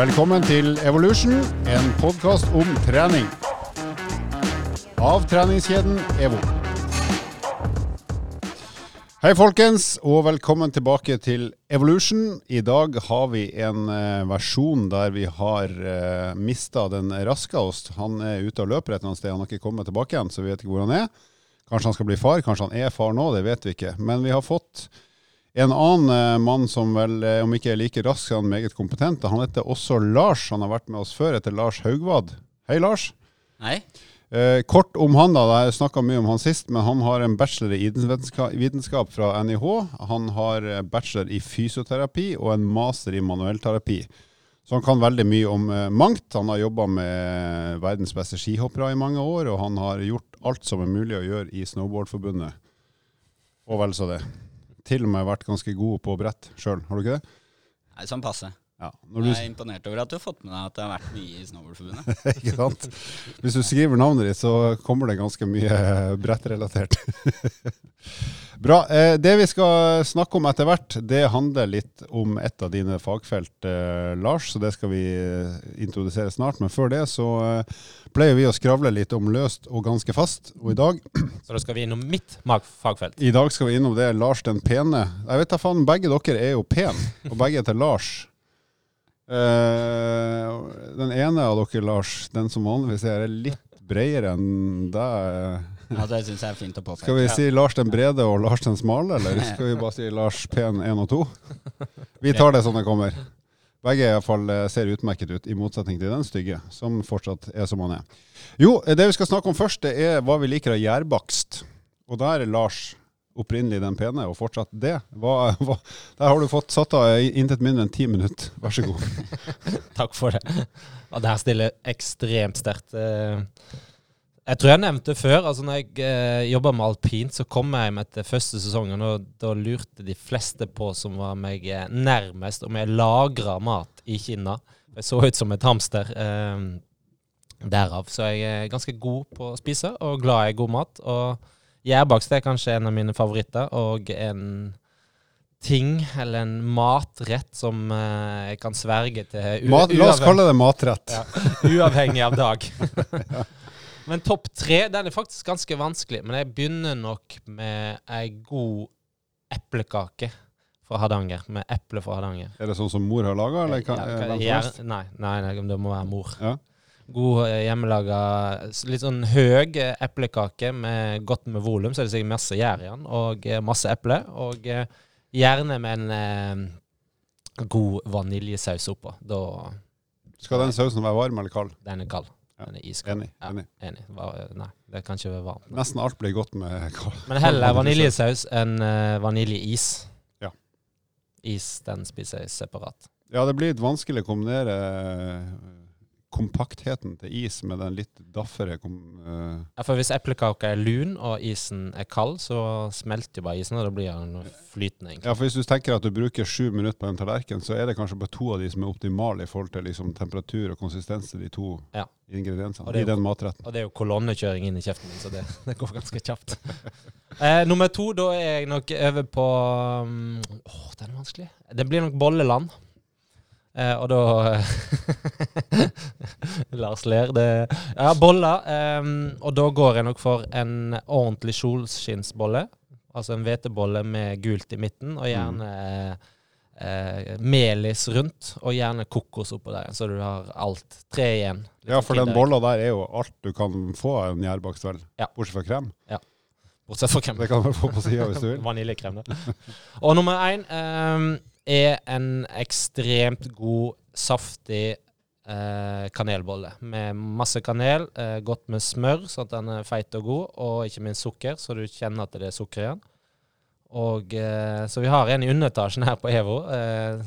Velkommen til Evolution, en podkast om trening. Av treningskjeden EVO. Hei, folkens, og velkommen tilbake til Evolution. I dag har vi en eh, versjon der vi har uh, mista den oss. Han er ute og løper et eller annet sted, han har ikke kommet tilbake igjen, så vi vet ikke hvor han er. Kanskje han skal bli far, kanskje han er far nå, det vet vi ikke. Men vi har fått en annen uh, mann som vel, uh, om ikke er like rask, er han meget kompetent. Han heter også Lars. Han har vært med oss før, heter Lars Haugvad. Hei, Lars. Hei. Eh, kort om han, da. Jeg snakka mye om han sist, men han har en bachelor i vitenskap fra NIH. Han har eh, bachelor i fysioterapi og en master i manuellterapi. Så han kan veldig mye om eh, mangt. Han har jobba med verdens beste skihoppere i mange år, og han har gjort alt som er mulig å gjøre i Snowboardforbundet. Og vel så det. Til og med vært ganske god på brett sjøl, har du ikke det? Nei, sånn passe. Ja, du, Jeg er imponert over at du har fått med deg at det har vært mye i Snowboardforbundet. ikke sant? Hvis du skriver navnet ditt, så kommer det ganske mye brettrelatert. Bra. Eh, det vi skal snakke om etter hvert, det handler litt om et av dine fagfelt, eh, Lars. Så det skal vi eh, introdusere snart. Men før det så pleier vi å skravle litt om løst og ganske fast. Og i dag, Så da skal vi innom mitt fagfelt. i dag skal vi innom det Lars den pene. Jeg vet da faen, begge dere er jo pen, og begge heter Lars. Den ene av dere, Lars, den som vanligvis er litt bredere enn deg. Ja, det syns jeg er fint å påpeke. Skal vi si Lars den brede og Lars den smale, eller skal vi bare si Lars pen 1 og 2? Vi tar det som det kommer. Begge i hvert fall eh, ser utmerket ut, i motsetning til den stygge, som fortsatt er som han er. Jo, eh, det vi skal snakke om først, det er hva vi liker av gjærbakst. Og der er Lars opprinnelig den pene, og fortsatt det. Hva, hva, der har du fått satt av intet mindre enn ti minutter. Vær så god. Takk for det. Og det her stiller ekstremt sterkt. Eh, Jeg tror jeg nevnte før, altså når jeg eh, jobba med alpint, så kom jeg hjem etter første sesongen, og da lurte de fleste på som var meg eh, nærmest, om jeg lagra mat i kinna. Jeg så ut som et hamster. Eh, derav. Så jeg er ganske god på å spise, og glad i god mat. Og gjærbakst er kanskje en av mine favoritter, og en ting, eller en matrett, som eh, jeg kan sverge til Mat, la oss kalle det matrett. ja, uavhengig av dag. Men topp tre den er faktisk ganske vanskelig. Men jeg begynner nok med ei god eplekake fra Hardanger. Med eple fra Hardanger. Er det sånn som mor har laga, eller kan, Ja, kan- nei, nei, nei, det må være mor. Ja. God eh, hjemmelaga, litt sånn høy eh, eplekake med godt med volum, så er det sikkert masse gjær i den, og eh, masse eple. Og gjerne med en eh, god vaniljesaus oppå. Da Skal den sausen være varm eller kald? Den er kald. Den er iskald. Enig. Ja. enig. Enig. Nei, det kan ikke være varmt. Nesten alt blir godt med kald. Men heller vaniljesaus enn uh, vaniljeis. Ja. Is, den spiser jeg separat. Ja, det blir litt vanskelig å kombinere eh, kompaktheten til is med den litt daffere kom, uh... Ja, for hvis eplekaka er lun og isen er kald, så smelter jo bare isen, og da blir den flytende. egentlig. Ja, for hvis du tenker at du bruker sju minutter på en tallerken, så er det kanskje bare to av de som er optimale i forhold til liksom, temperatur og konsistens til de to Ja. ingrediensene jo, i den matretten. Og det er jo kolonnekjøring inn i kjeften min, så det, det går ganske kjapt. eh, nummer to, da er jeg nok over på um, Åh, den er vanskelig. Det blir nok bolleland. Eh, og da Lars ler. Det Ja, boller. Um, og da går jeg nok for en ordentlig solskinnsbolle. Altså en hvetebolle med gult i midten, og gjerne eh, melis rundt. Og gjerne kokos oppå der, så du har alt. Tre igjen. Ja, for den bolla der er jo alt du kan få av en gjærbakst, vel? Ja. Bortsett fra krem. Bortsett fra krem. Det kan du få på sida hvis du vil. Vaniljekrem, det. Og nummer én ehm, er en ekstremt god, saftig kanelbolle. Med masse kanel, eh, godt med smør, sånn at den er feit og god, og ikke minst sukker, så du kjenner at det er sukker igjen. Og, eh, så vi har en i underetasjen her på EVO. Eh,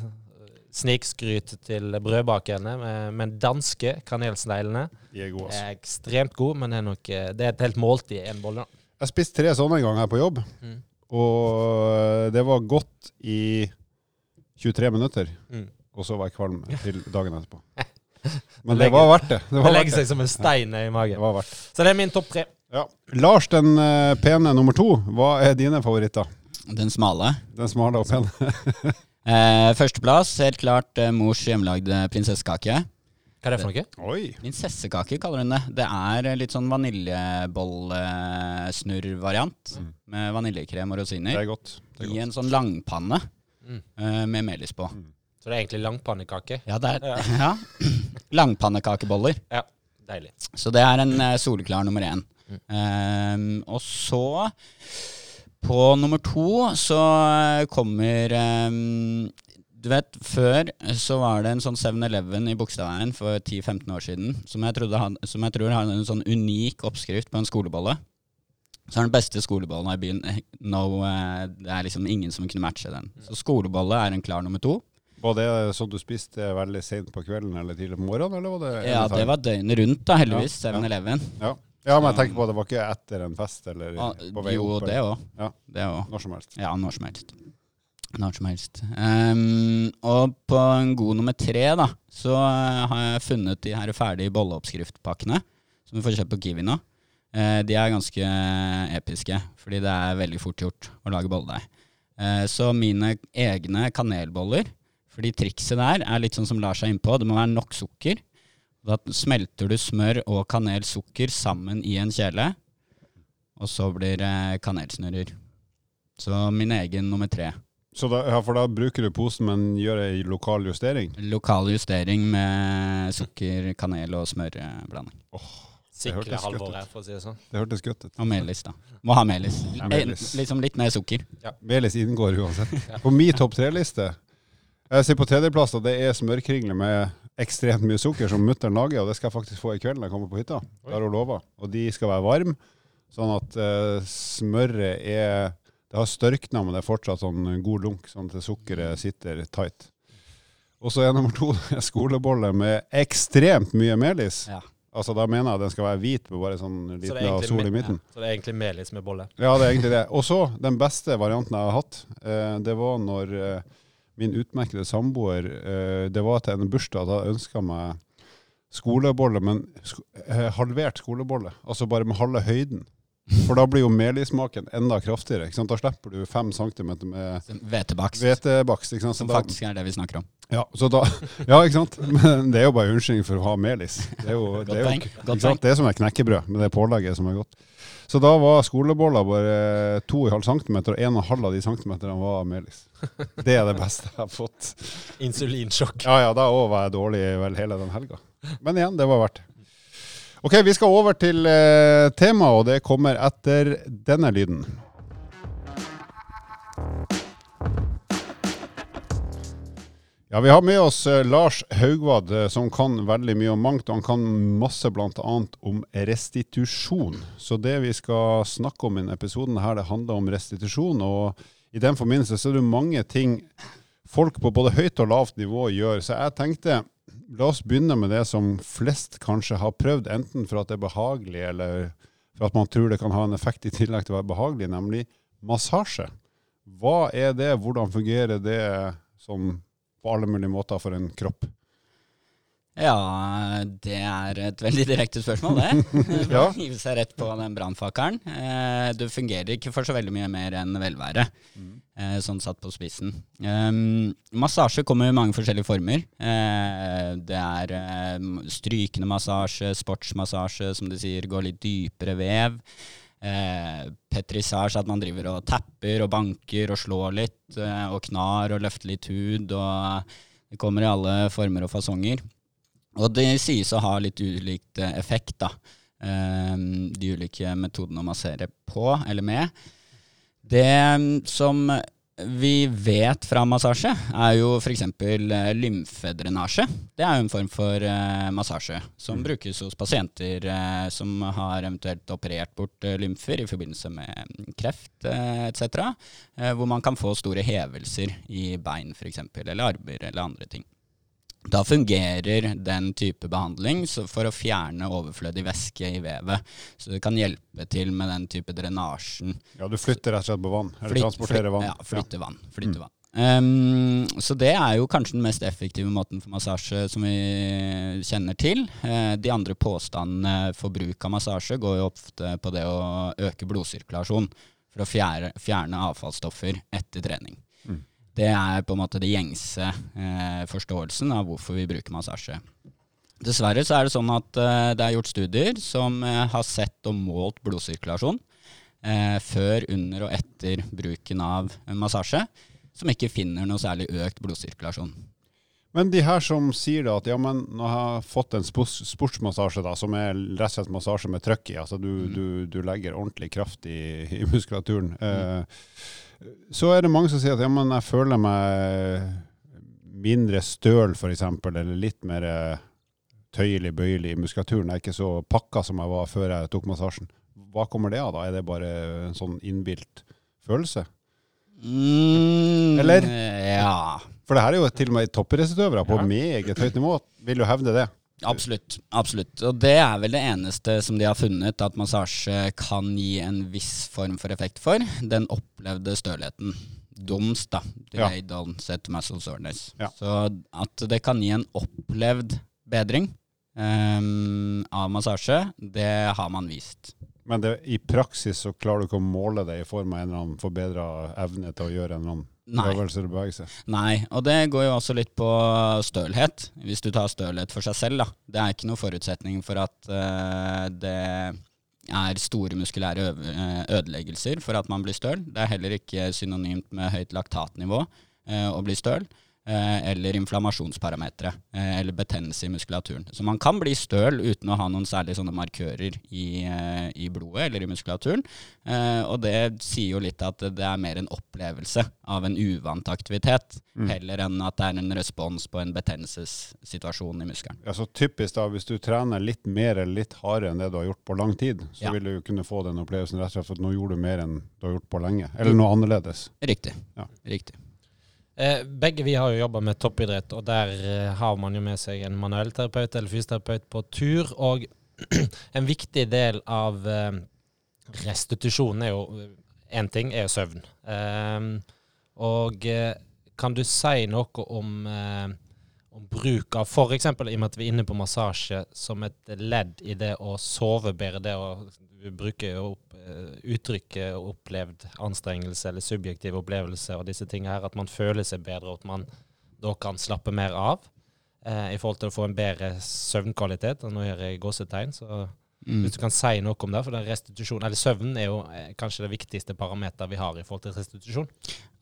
Snikskryt til brødbakerne med, med danske kanelsneglene. De er gode, altså. Er ekstremt gode, men det er, nok, eh, det er et helt måltid i en bolle. Jeg spiste tre sånne en gang her på jobb, Mm. og det var godt i 23 minutter. Mm. Og så var jeg kvalm til dagen etterpå. Men Det det var verdt det. Det Det legger seg som en stein i Det magen. var verdt. Så det er min topp tre. Ja. Lars den eh, pene nummer to, hva er dine favoritter? Den smale. Den smale og pene. Eh, Førsteplass, helt klart eh, mors hjemmelagde prinsessekake. Hva er det for noe? Oi. Prinsessekake kaller hun det. Det er eh, litt sånn vaniljebollesnurrvariant med vaniljekrem og Det rosiner. er godt. Det er I godt. en sånn langpanne Mm. eh, med melis på. Så det er egentlig langpannekake? Ja, det er ja. langpannekakeboller. Ja. Deilig. Så det er en uh, soleklar nummer én. Ehm, og så, på nummer to, så eh, kommer um, Du vet, før så var det en sånn 7-Eleven i Bogstadveien for 10-15 år siden som jeg, had, som jeg tror hadde en sånn unik oppskrift på en skolebolle. Så er den beste skolebollen i byen eh, no, uh, Det er liksom ingen som kunne matche den. Så skolebolle er en klar nummer to. Var det sånn du spiste veldig sent på kvelden eller tidlig på morgenen? Eller var det Ja, det var døgnet rundt, da, heldigvis. Ja, ja. 7-Eleven. ja. ja, men jeg tenker på at det var ikke etter en fest eller Ah, på vei Jo, opp? det eller- òg. Ja. Når som helst. Ja, når som helst. Når som helst. Um, og på en god nummer tre, da, så eh, har jeg funnet de her ferdige bolleoppskriftpakkene, som du får kjøpt på Kiwi nå. Eh, de er ganske episke, fordi det er veldig fort gjort å lage bolledeig. Eh, så mine egne kanelboller, fordi trikset der er litt sånn som Lars er innpå, det må være nok sukker. Da smelter du smør og kanelsukker sammen i en kjele, og så blir det kanelsnurrer. Så min egen nummer tre. Så da, ja, for da bruker du posen, men gjør ei lokal justering? Lokal justering med sukker, kanel og smørblanding. Oh, Sikre godt her, for å si det sånn. Det hørtes godt ut. Og melis, da. Må ha melis. Ja, Eh, melis. liksom litt mer sukker. Melis inngår uansett. På min topp tre-liste Jeg sier på tredjeplass at det er smørkringler med ekstremt mye sukker som mutter'n lager, og det skal jeg faktisk få i kveld når jeg kommer på hytta. Det har hun lova. Og de skal være varme, sånn at uh, smøret er Det har størkna, men det er fortsatt sånn god lunk, sånn at sukkeret sitter tight. Og så er nummer to skolebolle med ekstremt mye melis. Ja. Altså Da mener jeg at den skal være hvit med bare sånn liten så sol i midten. midten. Så det er egentlig melis med bolle. Ja, det er egentlig det. Og så, den beste varianten jeg har hatt, eh, det var når eh, min utmerkede samboer eh, Det var til en bursdag, da ønska meg skolebolle, men eh, halvert skolebolle. Altså bare med halve høyden. For da blir jo melismaken enda kraftigere. Ikke sant? Da slipper du fem centimeter med Hvetebakst. hvetebakst. Ikke sant? Som da, faktisk er det vi snakker om. ja, så da, ja, ikke sant? Men det er jo bare unnskyldning for å ha melis. Det er jo, det er jo? Det er som et knekkebrød, med det pålegget som er godt. Så da var skoleboller bare 2,5 cm, og 1,5 av de centimeterne var melis. Det er det beste jeg har fått. Insulinsjokk. Ja ja, da òg var jeg dårlig vel hele den helga. Men igjen, det var verdt det. Ok, vi skal over til eh, temaet, og det kommer etter denne lyden. Ja, Vi har med oss eh, Lars Haugvad, eh, som kan veldig mye om mangt. og Han kan masse bl.a. om restitusjon. Så det vi skal snakke om i denne episoden, her, det handler om restitusjon. og I den forbindelse så er det mange ting folk på både høyt og lavt nivå gjør. Så jeg tenkte la oss begynne med det som flest kanskje har prøvd, enten for at det er behagelig, eller for at man tror det kan ha en effekt i tillegg til å være behagelig, nemlig massasje. Hva er det? Hvordan fungerer det som på alle mulige måter for en kropp? Ja, det er et veldig direkte spørsmål, det. Ja. Hive seg rett på den brannfakkelen. Eh, det fungerer ikke for så veldig mye mer enn velvære, eh, sånn satt på spissen. Um, massasje kommer i mange forskjellige former. Eh, det er eh, strykende massasje, sportsmassasje, som de sier, går litt dypere vev. Eh, petrisage, at man driver og tapper og banker og slår litt, eh, og knar og løfter litt hud. og Det kommer i alle former og fasonger. Og det sies å ha litt ulikt eh, effekt, da. Eh, de ulike metodene å massere på eller med. Det mm, som vi vet fra massasje, er jo f.eks. lymfedrenasje. Det er jo en form for eh, massasje som brukes hos pasienter eh, som har eventuelt operert bort eh, lymfer i forbindelse med mm, kreft eh, etc. Eh, hvor man kan få store hevelser i bein f.eks., eller armer eller andre ting. Da fungerer den type behandling så for å fjerne overflødig væske i vevet. Så det kan hjelpe til med den type drenasjen. Ja, Du flytter rett og slett på vann? Eller flyt, transporterer vann? Ja, flytter vann. Flytte vann. Um, så det er jo kanskje den mest effektive måten for massasje som vi kjenner til. Uh, de andre påstandene for bruk av massasje går jo ofte på det å øke blodsirkulasjon for å fjerne, fjerne avfallsstoffer etter trening. Mm. Det er på en måte det gjengse eh, forståelsen av hvorfor vi bruker massasje. Dessverre så er det sånn at eh, det er gjort studier som eh, har sett og målt blodsirkulasjon eh, før, under og etter bruken av massasje, som ikke finner noe særlig økt blodsirkulasjon. Men de her som sier da at ja, men nå har jeg fått en sportsmassasje, da, som er rett og slett massasje med trøkk i, altså du, Mm. du, du legger ordentlig kraft i, i muskulaturen, eh, så er det mange som sier at ja, men jeg føler meg mindre støl, f.eks., eller litt mer eh, tøyelig, bøyelig i muskulaturen. Jeg er ikke så pakka som jeg var før jeg tok massasjen. Hva kommer det av, da? Er det bare en sånn innbilt følelse? Mm, Eller? Ja, For det her er jo til og med toppidrettsutøvere på Ja. meget høyt nivå, vil du hevde det. Absolutt. absolutt. Og det er vel det eneste som de har funnet at massasje kan gi en viss form for effekt for. Den opplevde stølheten. DOMS, da. Ja. Delayed onset muscle soreness. Ja. Så at det kan gi en opplevd bedring um, av massasje, det har man vist. Men det, i praksis så klarer du ikke å måle det i form av en eller annen forbedra evne til å gjøre en eller annen Nei. Nei, og det går jo også litt på stølhet, hvis du tar stølhet for seg selv. da. Det er ikke noen forutsetning for at uh, det er store muskulære eh, ødeleggelser for at man blir støl. Det er heller ikke synonymt med høyt laktatnivå uh, å bli støl. Eh, Eller inflammasjonsparametere, eh, eller betennelse i muskulaturen. Så man kan bli støl uten å ha noen særlig sånne markører i, eh, i blodet eller i muskulaturen. Og det sier jo litt at det er mer en opplevelse av en uvant aktivitet, Mm. heller enn at det er en respons på en betennelsessituasjon i muskelen. Ja, så typisk da, Hvis du trener litt mer eller litt hardere enn det du har gjort på lang tid, så Ja. vil du kunne få den opplevelsen rett og slett for at nå gjorde du mer enn du har gjort på lenge. Eller noe annerledes. Riktig. Ja. Riktig. Eh, begge vi har jo jobba med toppidrett, og der eh, har man jo med seg en manuellterapeut eller fysioterapeut på tur. Og en viktig del av eh, restitusjonen er jo Én ting er søvn. Eh, og kan du si noe om, om bruk av f.eks. i og med at vi er inne på massasje, som et ledd i det å sove bedre? Det å bruker jo opp, eh, uttrykket 'opplevd anstrengelse' eller 'subjektiv opplevelse' og disse tingene her, at man føler seg bedre, og at man da kan slappe mer av. Eh, I forhold til å få en bedre søvnkvalitet. Og nå gjør jeg gåsetegn, så Mm. hvis du kan si noe om det. For den restitusjon, eller søvn er jo eh, kanskje det viktigste parameteret vi har i forhold til restitusjon.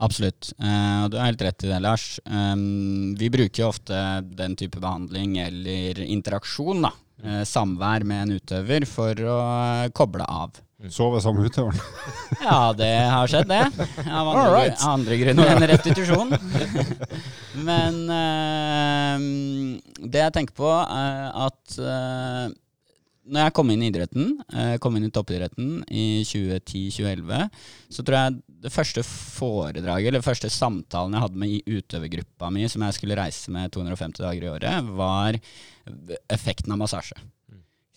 Absolutt. Eh, og du har helt rett i det, Lars. Um, vi bruker jo ofte den type behandling eller interaksjon, da. Eh, samvær med en utøver for å eh, koble av. Sove med utøveren. Ja, det har skjedd, det. Av andre, right. andre grunner enn restitusjon. Men eh, det jeg tenker på, er at eh, når jeg kom inn i idretten, eh, kom inn i toppidretten i 2010-2011, så tror jeg det første foredraget, eller første samtalen jeg hadde med i utøvergruppa mi, som jeg skulle reise med 250 dager i året, var effekten av massasje.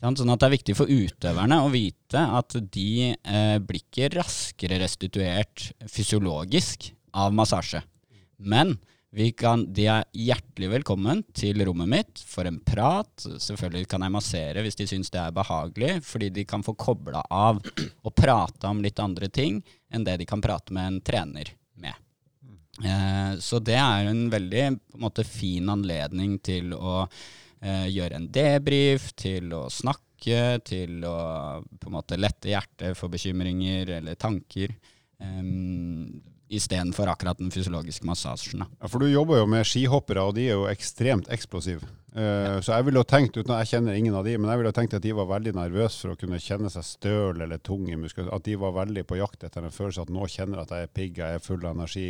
Sånn at det er viktig for utøverne å vite at de eh, blir ikke raskere restituert fysiologisk av massasje. Men kan, de er hjertelig velkommen til rommet mitt for en prat. Selvfølgelig kan jeg massere hvis de syns det er behagelig, fordi de kan få kobla av og prate om litt andre ting enn det de kan prate med en trener med. Eh, så det er en veldig måte, fin anledning til å eh, gjøre en debrief, til å snakke, til å på en måte lette hjertet for bekymringer eller tanker. Um, Istedenfor akkurat den fysiologiske massasjen. Ja, for du jobber jo med skihoppere, og de er jo ekstremt eksplosive. Eh, Så jeg ville jo tenkt, uten at jeg kjenner ingen av de, men jeg ville jo tenkt at de var veldig nervøse for å kunne kjenne seg støl eller tung i muskulaturen. At de var veldig på jakt etter en følelse at nå kjenner jeg at jeg er pigg, jeg er full av energi.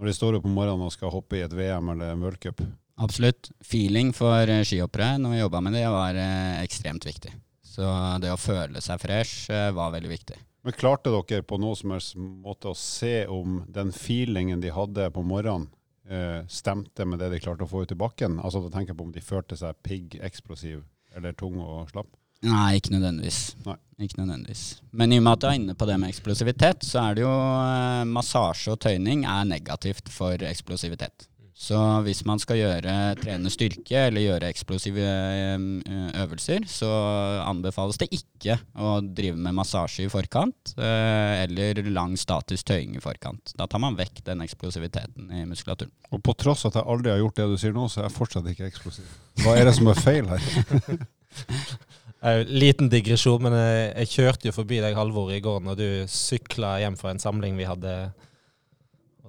Når de står opp om morgenen og skal hoppe i et VM eller en World Cup. Absolutt. Feeling for eh, skihoppere når vi jobba med det, var eh, ekstremt viktig. Så det å føle seg fresh eh, var veldig viktig. Men klarte dere på noe som helst måte å se om den feelingen de hadde på morgenen, eh, stemte med det de klarte å få ut i bakken? Altså da tenker jeg på om de følte seg pigg, eksplosiv eller tung og slapp? Nei, ikke nødvendigvis. Nei. Ikke nødvendigvis. Men i og med at du er inne på det med eksplosivitet, så er det jo eh, massasje og tøyning er negativt for eksplosivitet. Så hvis man skal gjøre trene styrke eller gjøre eksplosive eh, øvelser, så anbefales det ikke å drive med massasje i forkant eh, eller lang statisk tøying i forkant. Da tar man vekk den eksplosiviteten i muskulaturen. Og på tross at jeg aldri har gjort det du sier nå, så er jeg fortsatt ikke eksplosiv. Hva er det som er feil her? Liten digresjon, men jeg, jeg kjørte jo forbi deg Halvor i går når du sykla hjem fra en samling vi hadde.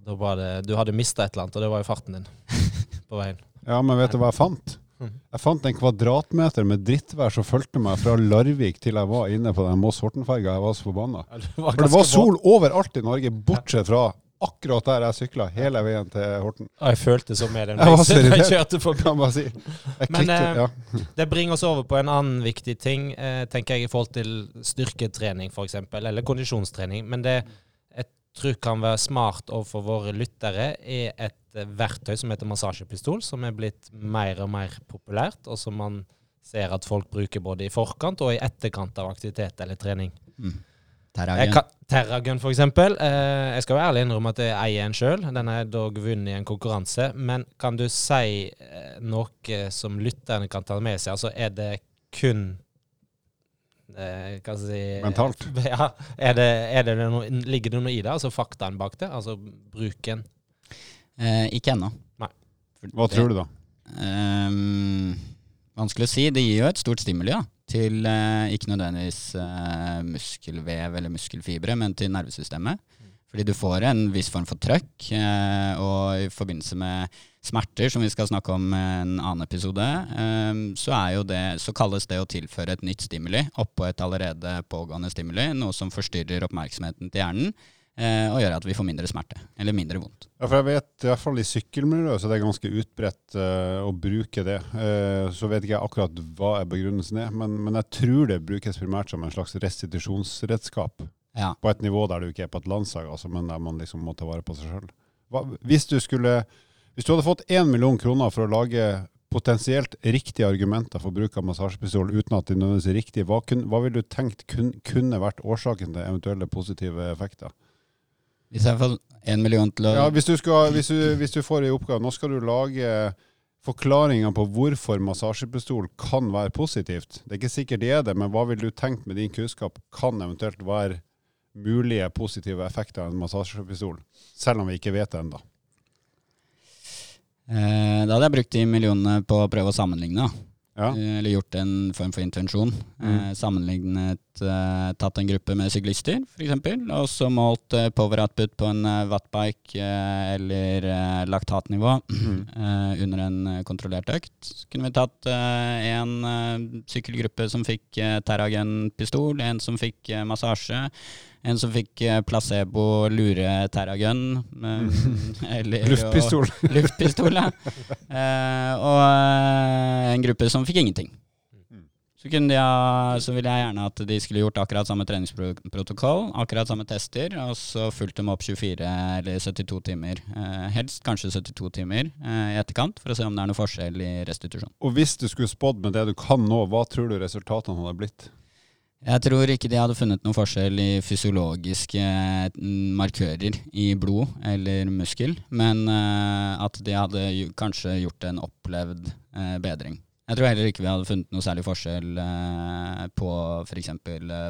Og da var det, Du hadde mista et eller annet, og det var jo farten din på veien. Ja, men vet du hva jeg fant? Mm. Jeg fant en kvadratmeter med drittvær som fulgte meg fra Larvik til jeg var inne på den Moss-Horten-ferga. Jeg var så forbanna. Ja, For det var sol overalt i Norge, bortsett fra akkurat der jeg sykla hele veien til Horten. Ja, jeg følte så med den Jeg var jeg kjørte forbi. Kan bare si. Jeg Men, eh, ja. Det bringer oss over på en annen viktig ting, eh, tenker jeg, i forhold til styrketrening f.eks., eller kondisjonstrening. Men det tror kan være smart overfor våre lyttere, er et eh, verktøy som heter massasjepistol, som er blitt mer og mer populært, og som man ser at folk bruker både i forkant og i etterkant av aktivitet eller trening. Mm. Jeg Terragen. Terragun, for eksempel. Eh, jeg skal jo ærlig innrømme at jeg eier en sjøl. Den er dog vunnet i en konkurranse. Men kan du si eh, noe som lytterne kan ta med seg? Altså, er det kun Hva skal jeg si Mentalt? Ja. Er det, er det noe, ligger det noe i det? Altså faktaen bak det? Altså bruken? Eh, ikke ennå. Hva det- tror du da? Ehm, vanskelig å si. Det gir jo et stort stimuli da, til eh, ikke nødvendigvis eh, muskelvev eller muskelfibre, men til nervesystemet. Fordi du får en viss form for trøkk, eh, og i forbindelse med smerter, som vi skal snakke om i en annen episode, eh, så, er jo det, så kalles det å tilføre et nytt stimuli oppå et allerede pågående stimuli, noe som forstyrrer oppmerksomheten til hjernen, eh, og gjør at vi får mindre smerte, eller mindre vondt. Ja, for jeg vet, i hvert fall i sykkelmiljøet, så det er ganske utbredt uh, å bruke det. Uh, så vet ikke jeg akkurat hva er begrunnelsen er, men, men jeg tror det brukes primært som en slags restitusjonsredskap. Ja. På et nivå der du ikke er på et landslag, altså, men der man liksom må ta vare på seg sjøl. Hvis du skulle Hvis du hadde fått én million kroner for å lage potensielt riktige argumenter for bruk av massasjepistol uten at de nødvendigvis er riktige, hva, kun, hva ville du tenkt kun, kunne vært årsaken til eventuelle positive effekter? Hvis jeg får én million til å Ja, hvis du, skal, hvis, du, hvis du får i oppgave Nå skal du lage forklaringer på hvorfor massasjepistol kan være positivt. Det er ikke sikkert det er det, men hva ville du tenkt med din kunnskap kan eventuelt være mulige positive effekter av en massasjepistol? Selv om vi ikke vet det ennå. Eh, da hadde jeg brukt de millionene på å prøve å sammenligne. Ja. Eh, Eller gjort en form for intervensjon. Eh, sammenlignet, eh, tatt en gruppe med syklister, f.eks. Og så målt eh, power output på en wattbike eller laktatnivå eh, under en kontrollert økt. Så kunne vi tatt en sykkelgruppe som fikk Terragun-pistol, en som fikk massasje, en som fikk eh, placebo lure Terragun. luftpistol. eller- Luftpistol. ja. Eh, og eh, en gruppe som fikk ingenting. Så, kunne de så ville jeg gjerne at de skulle gjort akkurat samme treningsprotokoll, akkurat samme tester, og så fulgt dem opp 24 eller 72 timer. Eh, helst kanskje 72 timer eh, i etterkant, for å se om det er noe forskjell i restitusjon. Og hvis du skulle spådd med det du kan nå, hva tror du resultatene hadde blitt? Jeg tror ikke de hadde funnet noen forskjell i fysiologiske mm, markører i blod eller muskel, men eh, at de hadde kanskje gjort en opplevd eh, bedring. Jeg tror heller ikke vi hadde funnet noe særlig forskjell eh, på f.eks.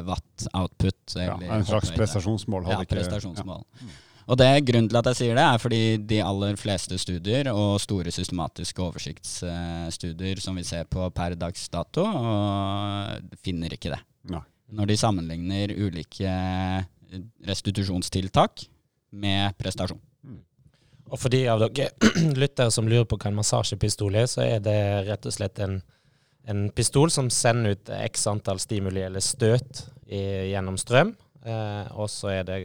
watt output. Ja, en slags prestasjonsmål hadde Ja, prestasjonsmål. prestasjonsmål. Og det Grunnen til at jeg sier det, er fordi de aller fleste studier og store systematiske oversiktsstudier som vi ser på per dags dato, finner ikke det. Nei. Når de sammenligner ulike restitusjonstiltak med prestasjon. Og for de av dere lyttere som lurer på hva en massasjepistol er, så er det rett og slett en, en pistol som sender ut x antall stimuli eller støt i, gjennom strøm. Eh, og så er det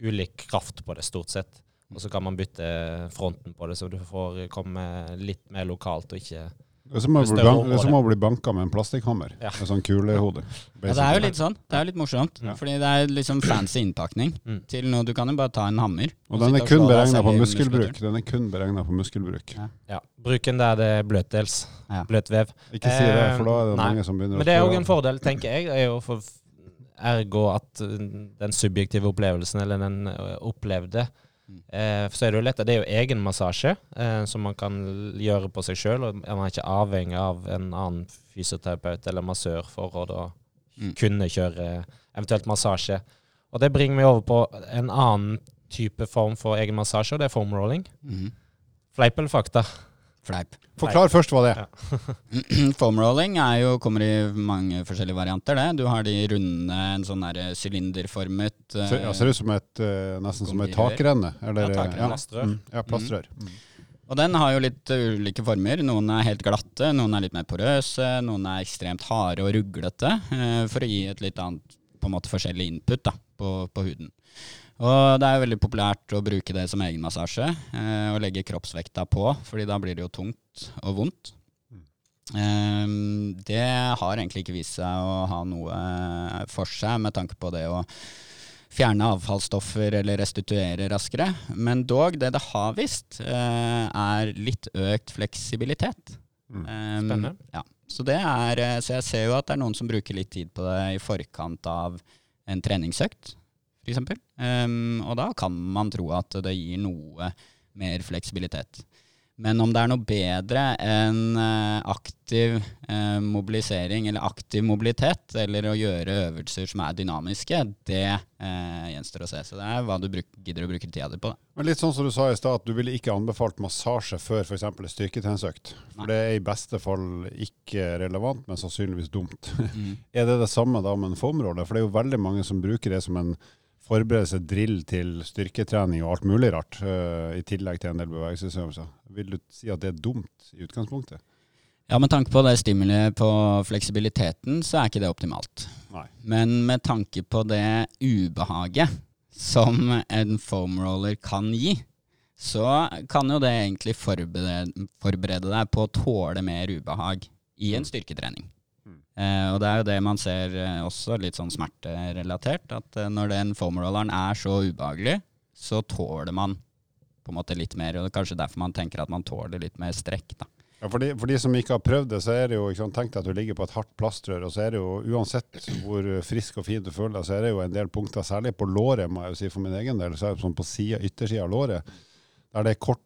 ulik kraft på det, stort sett. Og så kan man bytte fronten på det, så du får komme litt mer lokalt og ikke Det er som å bli, det er bank, er som å bli banka med en plastikkhammer. Ja. Med sånn kulehode. Ja, det er jo litt sånn. Det er jo litt morsomt. Ja. Fordi det er liksom fancy innpakning Mm. til noe du kan jo bare ta en hammer. Og den er kun beregna på muskelbruk. Den er kun beregna på muskelbruk. Ja. Ja, Bruken der det er bløtdels. Ja. Bløtvev. Ikke si det, for da er det Eh, mange som begynner å Men det er òg en fordel, tenker jeg, er jo for ergo at uh, den subjektive opplevelsen, eller den uh, opplevde, Eh, så er det jo lett, det er jo egen massasje eh, som man kan gjøre på seg sjøl. Man er ikke avhengig av en annen fysioterapeut eller massør for å da Mm. kunne kjøre eventuelt massasje. Og det bringer meg over på en annen type form for egen massasje, og det er foam rolling. Mm. Fleip eller fakta? Fleip. Forklar først hva det er. Ja. Foamrolling er jo, kommer i mange forskjellige varianter. det. Du har de runde, en sånn der sylinderformet uh, ja, ser ut som et, uh, nesten som et takrenne. Eller, Ja, takrenne. Plastrør. Mm, ja, plastrør. Mm. Og den har jo litt ulike former. Noen er helt glatte, noen er litt mer porøse, noen er ekstremt harde og ruglete, uh, for å gi et litt annet, på en måte forskjellig input da, på, på huden. Og det er veldig populært å bruke det som egenmassasje, eh, og legge kroppsvekta på, fordi da blir det jo tungt og vondt. Eh, det har egentlig ikke vist seg å ha noe for seg med tanke på det å fjerne avfallsstoffer eller restituere raskere. Men dog, det det har visst, eh, er litt økt fleksibilitet. Mm. Um, Spennende. Ja. Så, det er, eh, så jeg ser jo at det er noen som bruker litt tid på det i forkant av en treningsøkt, f.eks. Um, og da kan man tro at det gir noe mer fleksibilitet. Men om det er noe bedre enn eh, aktiv eh, mobilisering eller aktiv mobilitet, eller å gjøre øvelser som er dynamiske, det eh, gjenstår å se. Så det er hva du bruk, gidder å bruke tida di på. Da. Men litt sånn som du sa i stad, at du ville ikke anbefalt massasje før f.eks. en styrketreningsøkt. For det er i beste fall ikke relevant, men sannsynligvis dumt. Mm. Er det det samme da med en formrolle? For det er jo veldig mange som bruker det som en forberedelse, drill til styrketrening og alt mulig rart, uh, i tillegg til en del bevegelsesøvelser. Vil du si at det er dumt i utgangspunktet? Ja, med tanke på det stimuliet på fleksibiliteten, så er ikke det optimalt. Nei. Men med tanke på det ubehaget som en foam roller kan gi, så kan jo det egentlig forberede, forberede deg på å tåle mer ubehag i en styrketrening. Eh, og det er jo det man ser eh, også litt sånn smerterelatert, at eh, når den foam rolleren er så ubehagelig, så tåler man på en måte litt mer, og det er kanskje derfor man tenker at man tåler litt mer strekk. da. Ja, for, de, for de som ikke har prøvd det, så er det jo ikke sant, Tenk deg at du ligger på et hardt plastrør, og så er det jo uansett hvor frisk og fin du føler deg, så er det jo en del punkter, særlig på låret, må jeg jo si for min egen del, så er det sånn på siden, av låret, der det er kort,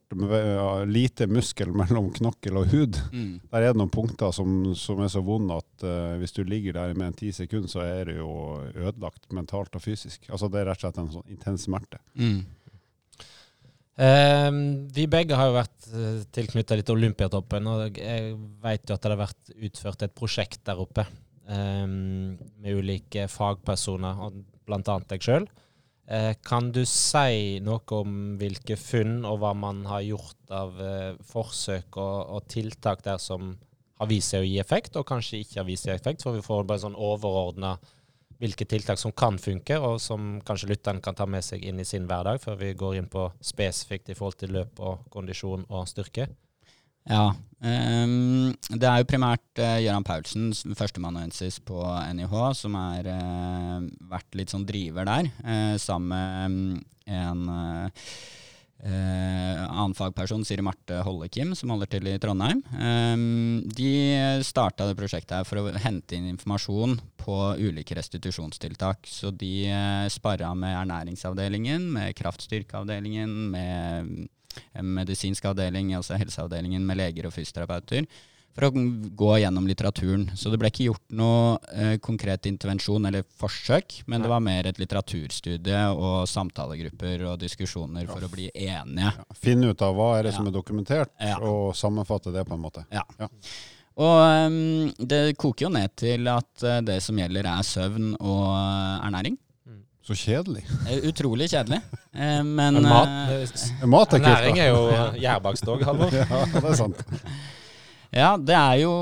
lite muskel mellom knokkel og hud. Der er det noen punkter som, som er så vonde at uh, hvis du ligger der med en ti sekunder, så er det jo ødelagt mentalt og fysisk. Altså Det er rett og slett en sånn intens smerte. Mm. Eh, vi begge har jo vært uh, tilknytta litt Olympiatoppen, og jeg vet jo at det har vært utført et prosjekt der oppe eh, med ulike fagpersoner, blant annet deg sjøl. Eh, kan du si noe om hvilke funn og hva man har gjort av eh, forsøk og, og tiltak der som har vist seg å gi effekt, og kanskje ikke har vist seg effekt, for vi får bare sånn overordna hvilke tiltak som kan funke, og som kanskje lytteren kan ta med seg inn i sin hverdag, før vi går inn på spesifikt i forhold til løp og kondisjon og styrke. Ja. Um, det er jo primært uh, Gøran Paulsen, s- førsteamanuensis på NIH, som har uh, vært litt sånn driver der, uh, sammen med en eh, eh, annen fagperson, Siri Marte Hollekim, som holder til i Trondheim. Um, de starta det prosjektet her for å hente inn informasjon på ulike restitusjonstiltak. Så de uh, sparra med ernæringsavdelingen, med kraftstyrkeavdelingen, med en medisinsk avdeling, altså helseavdelingen med leger og fysioterapeuter, for å gå gjennom litteraturen. Så det ble ikke gjort noe eh, konkret intervensjon eller forsøk, men det var mer et litteraturstudie og samtalegrupper og diskusjoner for å bli enige. Ja. Finne ut av hva er det Ja. som er dokumentert, Ja. og sammenfatte det på en måte. Ja. Ja. Og um, det koker jo ned til at eh, det som gjelder er søvn og eh, ernæring. Så kjedelig. Eh, Utrolig kjedelig. Eh, men Men mat, eh, Mat er kult, Næring er jo gjærbakst òg, Halvor. Ja, det er sant. Ja, det er jo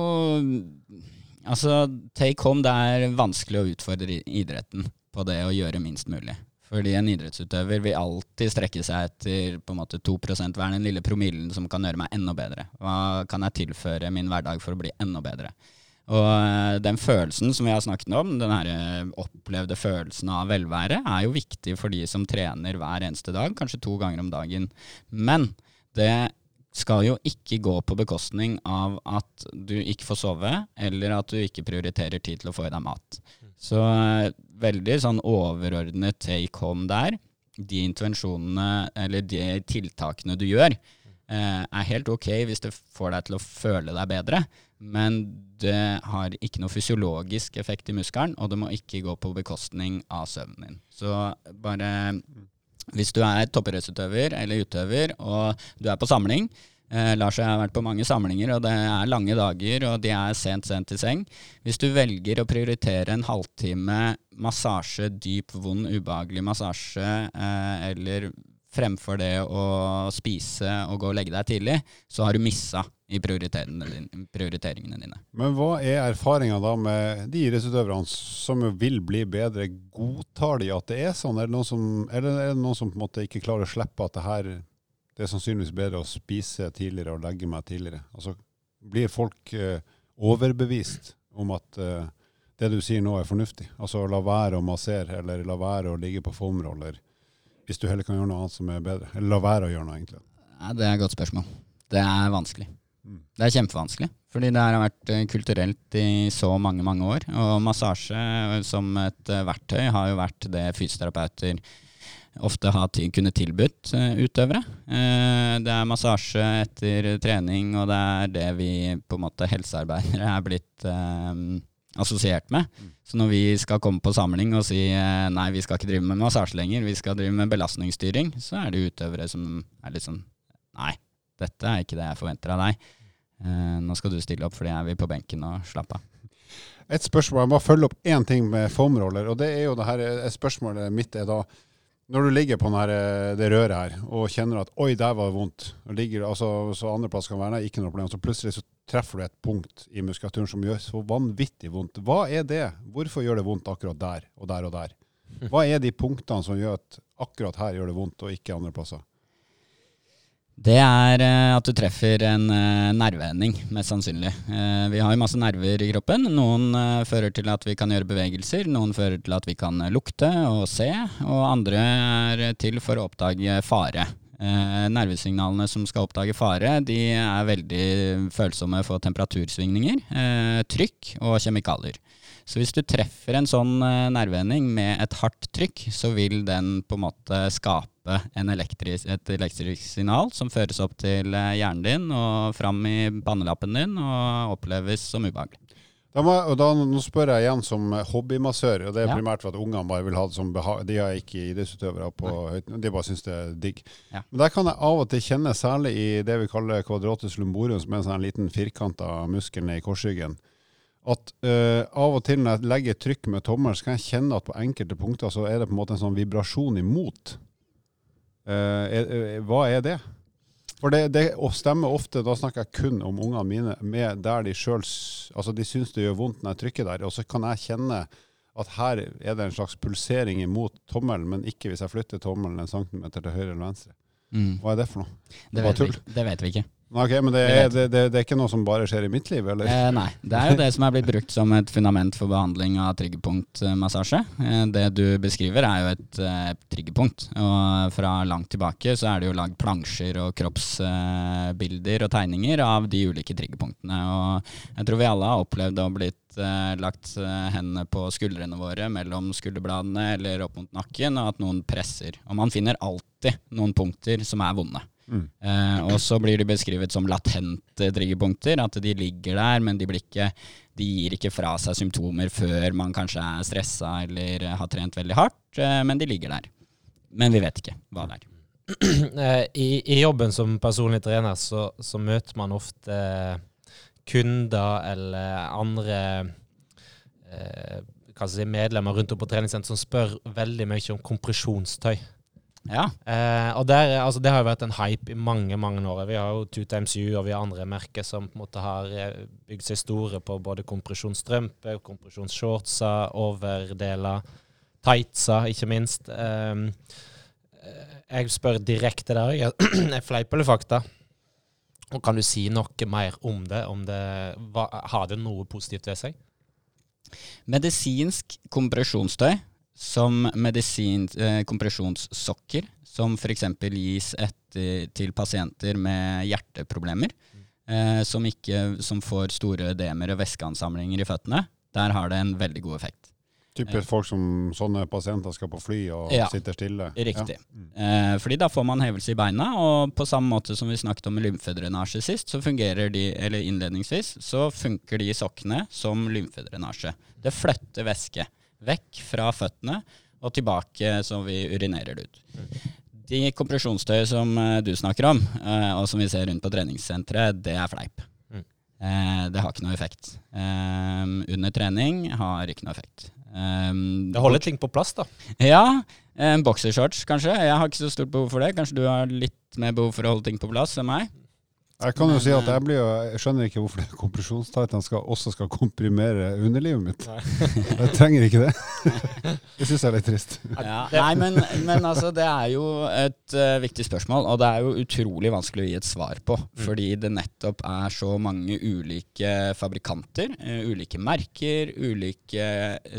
Altså, take home, det er vanskelig å utfordre idretten på det å gjøre minst mulig. Fordi en idrettsutøver vil alltid strekke seg etter på en måte 2 hver den lille promillen som kan gjøre meg enda bedre. Hva kan jeg tilføre min hverdag for å bli enda bedre? Og eh, den følelsen som vi har snakket om, den her eh, opplevde følelsen av velvære, er jo viktig for de som trener hver eneste dag, kanskje to ganger om dagen. Men det skal jo ikke gå på bekostning av at du ikke får sove, eller at du ikke prioriterer tid til å få i deg mat. Så eh, veldig sånn overordnet take home der de intervensjonene eller de tiltakene du gjør, er helt ok hvis det får deg til å føle deg bedre, men det har ikke noe fysiologisk effekt i muskelen, og det må ikke gå på bekostning av søvnen din. Så bare hvis du er toppidrettsutøver eller utøver, og du er på samling, Eh, Lars og jeg har vært på mange samlinger, og det er lange dager, og de er sent, sent i seng. Hvis du velger å prioritere en halvtime massasje, dyp, vond, ubehagelig massasje, eh, eller fremfor det å spise og gå og legge deg tidlig, så har du missa i prioriteringene dine. Men hva er erfaringa da med de idrettsutøverne som vil bli bedre? Godtar de at det er sånn, er som, er er det noen som på en måte ikke klarer å slippe at det her det er sannsynligvis bedre å spise tidligere og legge meg tidligere. Altså, blir folk eh, overbevist om at eh, det du sier nå er fornuftig? Altså la være å massere, eller la være å ligge på foamroller, hvis du heller kan gjøre noe annet som er bedre? Eller la være å gjøre noe, egentlig? Nei, det er et godt spørsmål. Det er vanskelig. Mm. Det er kjempevanskelig. Fordi det har vært eh, kulturelt i så mange, mange år. Og massasje eh, som et eh, verktøy har jo vært det fysioterapeuter ofte har kunnet tilbudt utøvere. Det er massasje etter trening, og det er det vi på en måte helsearbeidere er blitt assosiert med. Mm. Så når vi skal komme på samling og si nei, vi skal ikke drive med massasje lenger, vi skal drive med belastningsstyring, så er det utøvere som er litt sånn nei, dette er ikke det jeg forventer av deg. nå skal du stille opp fordi jeg vil på benken og slappe av. Et spørsmål, Jeg må følge opp én ting med formroller, og det er jo det her, Spørsmålet mitt er da når du ligger på denne, eh, det røret her og kjenner at 'oi, der var det vondt', ligger, altså, så andreplass kan være nei, ikke noe problem, så plutselig så treffer du et punkt i muskulaturen som gjør så vanvittig vondt. Hva er det? Hvorfor gjør det vondt akkurat der og der og der? Hva er de punktene som gjør at akkurat her gjør det vondt, og ikke andre plasser? Det er uh, at du treffer en uh, nerveending, mest sannsynlig. Uh, vi har jo masse nerver i kroppen. Noen fører til at vi kan gjøre bevegelser, noen fører til at vi kan lukte og se, og andre er til for å oppdage fare. nervesignalene som skal oppdage fare, de er veldig følsomme for temperatursvingninger, trykk og kjemikalier. Så hvis du treffer en sånn nerveending med et hardt trykk, så vil den på en måte skape elektris, et elektrisk signal som føres opp til eh, hjernen din og fram i pannelappen din og oppleves som ubehagelig. Da må, og da, nå spør jeg igjen som hobbymassør, og det er primært for at ungene bare vil ha det som behag. De har ikke idrettsutøvere på høyt de bare syns det er digg. Ja. Men der kan jeg av og til kjenne, særlig i det vi kaller quadratus lumborum, som er en sånn liten firkanta muskel ned i korsryggen, at uh, av og til når jeg legger trykk med tommelen, så kan jeg kjenne at på enkelte punkter så er det på en måte en sånn vibrasjon imot. Uh, hva er det? For det, det stemmer ofte, da snakker jeg kun om ungene mine, med der de sjøl altså de syns det gjør vondt når jeg trykker der. Og så kan jeg kjenne at her er det en slags pulsering imot tommelen, men ikke hvis jeg flytter tommelen en centimeter til høyre eller venstre. Mm. Hva er det for noe? Det, vet vi, det vet vi ikke. Ok, Men det er, det, det, det er, ikke noe som bare skjer i mitt liv, eller? Eh, nei. Det er jo det som er blitt brukt som et fundament for behandling av triggerpunktmassasje. Eh, det du beskriver er jo et eh, triggerpunkt. Og fra langt tilbake så er det jo lagd plansjer og kroppsbilder og tegninger av de ulike triggerpunktene. Og jeg tror vi alle har opplevd å blitt eh, lagt eh, hendene på skuldrene våre mellom skulderbladene eller opp mot nakken, og at noen presser. Og man finner alltid noen punkter som er vonde. Mm. Eh, og så blir de beskrevet som latente triggerpunkter. At de ligger der, men de, ikke, de, gir ikke fra seg symptomer før man kanskje er stressa eller har trent veldig hardt. Eh, men de ligger der. Men vi vet ikke hva det er. Eh, I, I, jobben som personlig trener så, så møter man ofte kunder eller andre eh, si, medlemmer rundt om på treningssenter som spør veldig mye om kompresjonstøy. Ja. Eh, og der, altså, Det har jo vært en hype i mange mange år. Vi har jo Two Times U og vi har andre merker som på en måte har eh, bygd seg store på både kompresjonsstrømper, kompresjonsshortser, overdeler, tightser, ikke minst. Ehm, eh, jeg spør direkte der. Jeg, er fleip eller fakta? Og Kan du si noe mer om det? Om det hva, har det noe positivt ved seg? Medisinsk kompresjonsstøy som medisin, eh, kompresjonssokker, som f.eks. gis etter, til pasienter med hjerteproblemer, eh, som, ikke, som, får store ødemer og væskeansamlinger i føttene. Der har det en veldig god effekt. Typisk folk som sånne pasienter skal på fly og Ja. sitter stille. Riktig. Ja. Mm. Eh, fordi da får man hevelse i beina, og på samme måte som vi snakket om lymfedrenasje sist, så fungerer de, eller innledningsvis, så funker de sokkene som lymfedrenasje. Det flytter væske vekk fra føttene og tilbake så vi urinerer det ut. De kompresjonstøy som eh, du snakker om, eh, og som vi ser rundt på treningssenteret, det er fleip. Mm. Eh, det har ikke noe effekt. Under trening har ikke noe effekt. Det holder ting på plass, da. ja, en boksershorts kanskje. Jeg har ikke så stort behov for det. Kanskje du har litt mer behov for å holde ting på plass enn meg? Jeg kan jo Men, si at eh, jeg, blir jo, jeg skjønner ikke hvorfor kompresjonstightene skal, også skal komprimere underlivet mitt. Jeg trenger ikke det. Det syns jeg er litt trist. Ja, nei, men, men altså, det er jo et uh, viktig spørsmål, og det er jo utrolig vanskelig å gi et svar på. Fordi det nettopp er så mange ulike fabrikanter, uh, ulike merker, ulike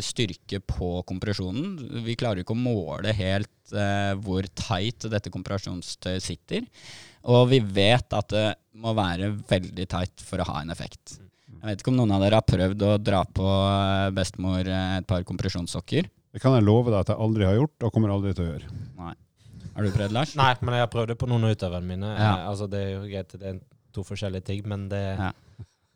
styrke på kompresjonen. Vi klarer ikke å måle helt uh, hvor tight dette kompresjonstøyet sitter. Og vi vet at det må være veldig tight for å ha en effekt. Jeg vet ikke om noen av dere har prøvd å dra på eh, bestemor eh, et par kompresjonssokker. Det kan jeg love deg at jeg aldri har gjort, og kommer aldri til å gjøre. Nei. Har du prøvd, Lars? Nei, men jeg har prøvd det på noen av utøverne mine. Ja. Eh, Altså, det er jo greit, det er to forskjellige ting, men det, Ja.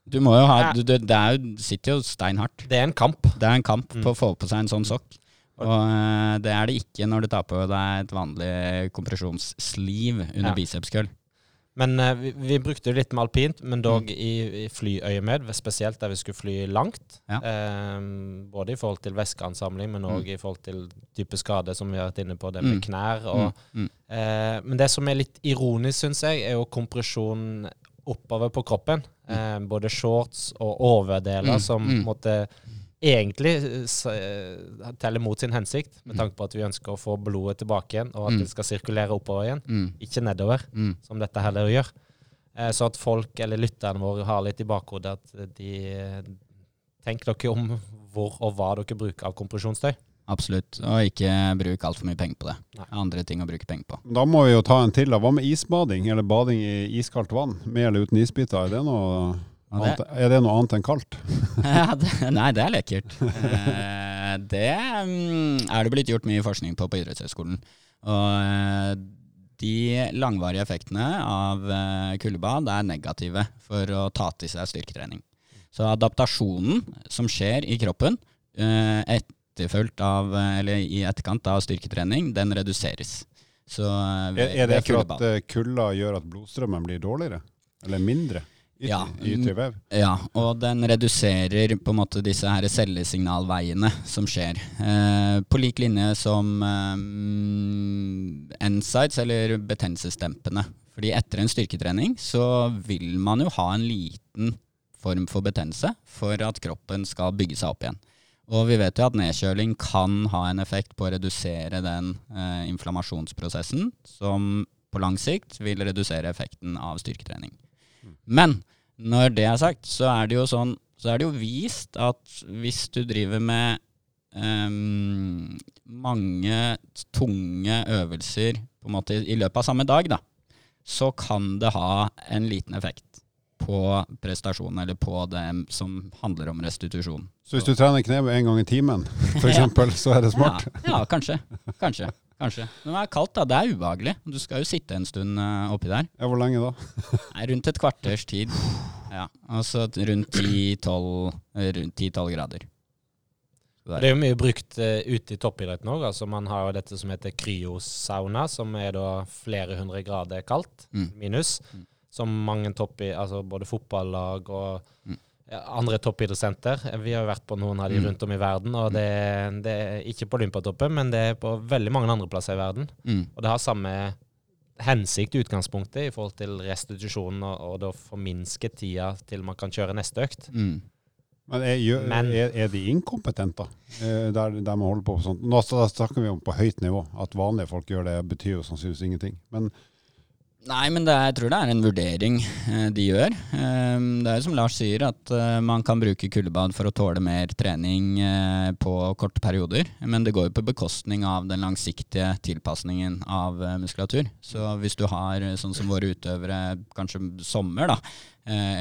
Du må jo ha du, du, det, er jo, sitter jo steinhardt. det er en kamp. Det er en kamp Mm. på å få på seg en sånn sokk. Og det er det ikke når du tar på deg et vanlig kompresjonssliv under Ja. bicepskøll. Men eh, vi, vi brukte det litt med alpint, men dog Mm. i, i flyøyemed, spesielt der vi skulle fly langt. Ja. Eh, både i forhold til væskeansamling, men òg Mm. i forhold til type skade, som vi har vært inne på, det med Mm. knær. Og, Mm. Mm. eh, men det som er litt ironisk, syns jeg, er jo kompresjon oppover på kroppen. Eh, både shorts og overdeler som måtte egentlig eh, eh, teller mot sin hensikt, med Mm. tanke på at vi ønsker å få blodet tilbake igjen, og at Mm. det skal sirkulere oppover igjen, Mm. ikke nedover Mm. som dette heller gjør. Eh, Så at folk, eller lytterne våre, har litt i bakhodet at de tenker dere om hvor og hva dere bruker av kompresjonstøy. Absolutt. Og ikke bruk altfor mye penger på det. Nei. Andre ting å bruke penger på. Da må vi jo ta en til. da. Hva med isbading, eller bading i iskaldt vann? Med eller uten isbiter? Er det noe, annet, er det noe annet enn kaldt? ja, det, nei, det er lekkert. Eh, det mm, er det blitt gjort mye forskning på på idrettshøyskolen. Og eh, de langvarige effektene av eh, kuldebad er negative for å ta til seg styrketrening. Så adaptasjonen som skjer i kroppen eh, etterfulgt av, eh, eller i etterkant av styrketrening, den reduseres. Så ved- er det for at kulda gjør at blodstrømmen blir dårligere? Eller mindre? Ytre, Ja. I? Ja, og den reduserer på en måte disse her cellesignalveiene som skjer. Eh, på lik linje som eh, NSIDES, eller betennelsesdempende. Fordi etter en styrketrening så vil man jo ha en liten form for betennelse for at kroppen skal bygge seg opp igjen. Og vi vet jo at nedkjøling kan ha en effekt på å redusere den eh, inflammasjonsprosessen, som på lang sikt vil redusere effekten av styrketrening. Men når det er sagt, så er det jo sånn så er det jo vist at hvis du driver med um, mange tunge øvelser på en måte i løpet av samme dag, da, så kan det ha en liten effekt på prestasjonen, eller på det som handler om restitusjon. Så hvis du trener kneet en gang i timen, for Ja. så er det smart? Ja, ja kanskje. Kanskje. Kanskje. Men det er kaldt, da. Det er ubehagelig. Du skal jo sitte en stund uh, oppi der. Ja, hvor lenge da? Nei, rundt et kvarters tid. Ja, altså rundt 10-12 eh, rundt 10-12 grader. Der. Det er jo mye brukt uh, ute i toppidretten òg. Altså, man har jo dette som heter kryosauna, som er da flere hundre grader kaldt, Mm. minus. Mm. Som mange toppi, altså både fotballag og Mm. Andre toppidrettssenter. Vi har jo vært på noen av de Mm. rundt om i verden, og det, det er ikke på Olympiatoppen, men det er på veldig mange andre plasser i verden. Mm. Og det har samme hensikt i utgangspunktet i forhold til restitusjonen, og, og da forminske tida til man kan kjøre neste økt. Mm. Men er, gjør- Men- er, er de inkompetente, eh, der, der man holder på sånn? Nå snakker vi om på høyt nivå. At vanlige folk gjør det, betyr jo sannsynligvis ingenting. Men Nei, men er, jeg tror det er en vurdering eh, de gjør. Eh, det er jo som Lars sier, at eh, man kan bruke kuldebad for å tåle mer trening eh, på korte perioder. Men det går jo på bekostning av den langsiktige tilpasningen av muskulatur. Så hvis du har, sånn som våre utøvere, kanskje sommer, da,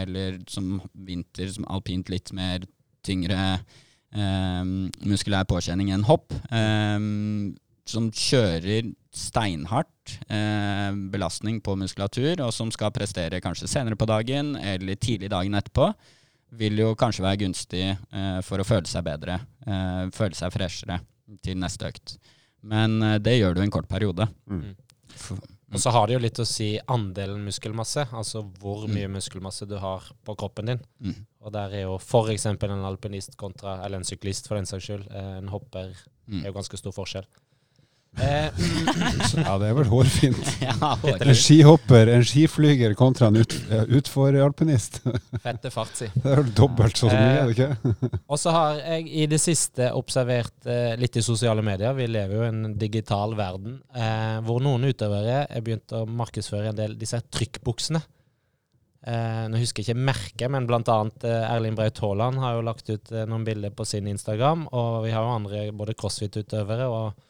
eller som vinter, som alpint litt mer tyngre eh, muskulær påkjenning enn hopp. Eh, som kjører steinhardt eh, belastning på muskulatur, og som skal prestere kanskje senere på dagen eller tidlig dagen etterpå, vil jo kanskje være gunstig eh, for å føle seg bedre, eh, føle seg freshere til neste økt. Men eh, det gjør du en kort periode. Mm. Og så har det jo litt å si andelen muskelmasse, altså hvor Mm. mye muskelmasse du har på kroppen din. mm, Og der er jo f.eks. en alpinist kontra, eller en syklist for den saks skyld, eh, en hopper, mm. er jo ganske stor forskjell. Eh, Ja, det er vel hårfint. Ja, En skihopper, en skiflyger kontra en ut, utforalpinist. fette fart, si. Det er vel dobbelt så mye, er det ikke? Og så har jeg i det siste observert eh, litt i sosiale medier, vi lever jo i en digital verden, eh, hvor noen utøvere er begynt å markedsføre en del disse trykkbuksene. Eh, nå husker jeg ikke merket, men eh, Erling Braut Haaland har jo lagt ut eh, noen bilder på sin Instagram, og vi har jo andre, både crossfit-utøvere og eh,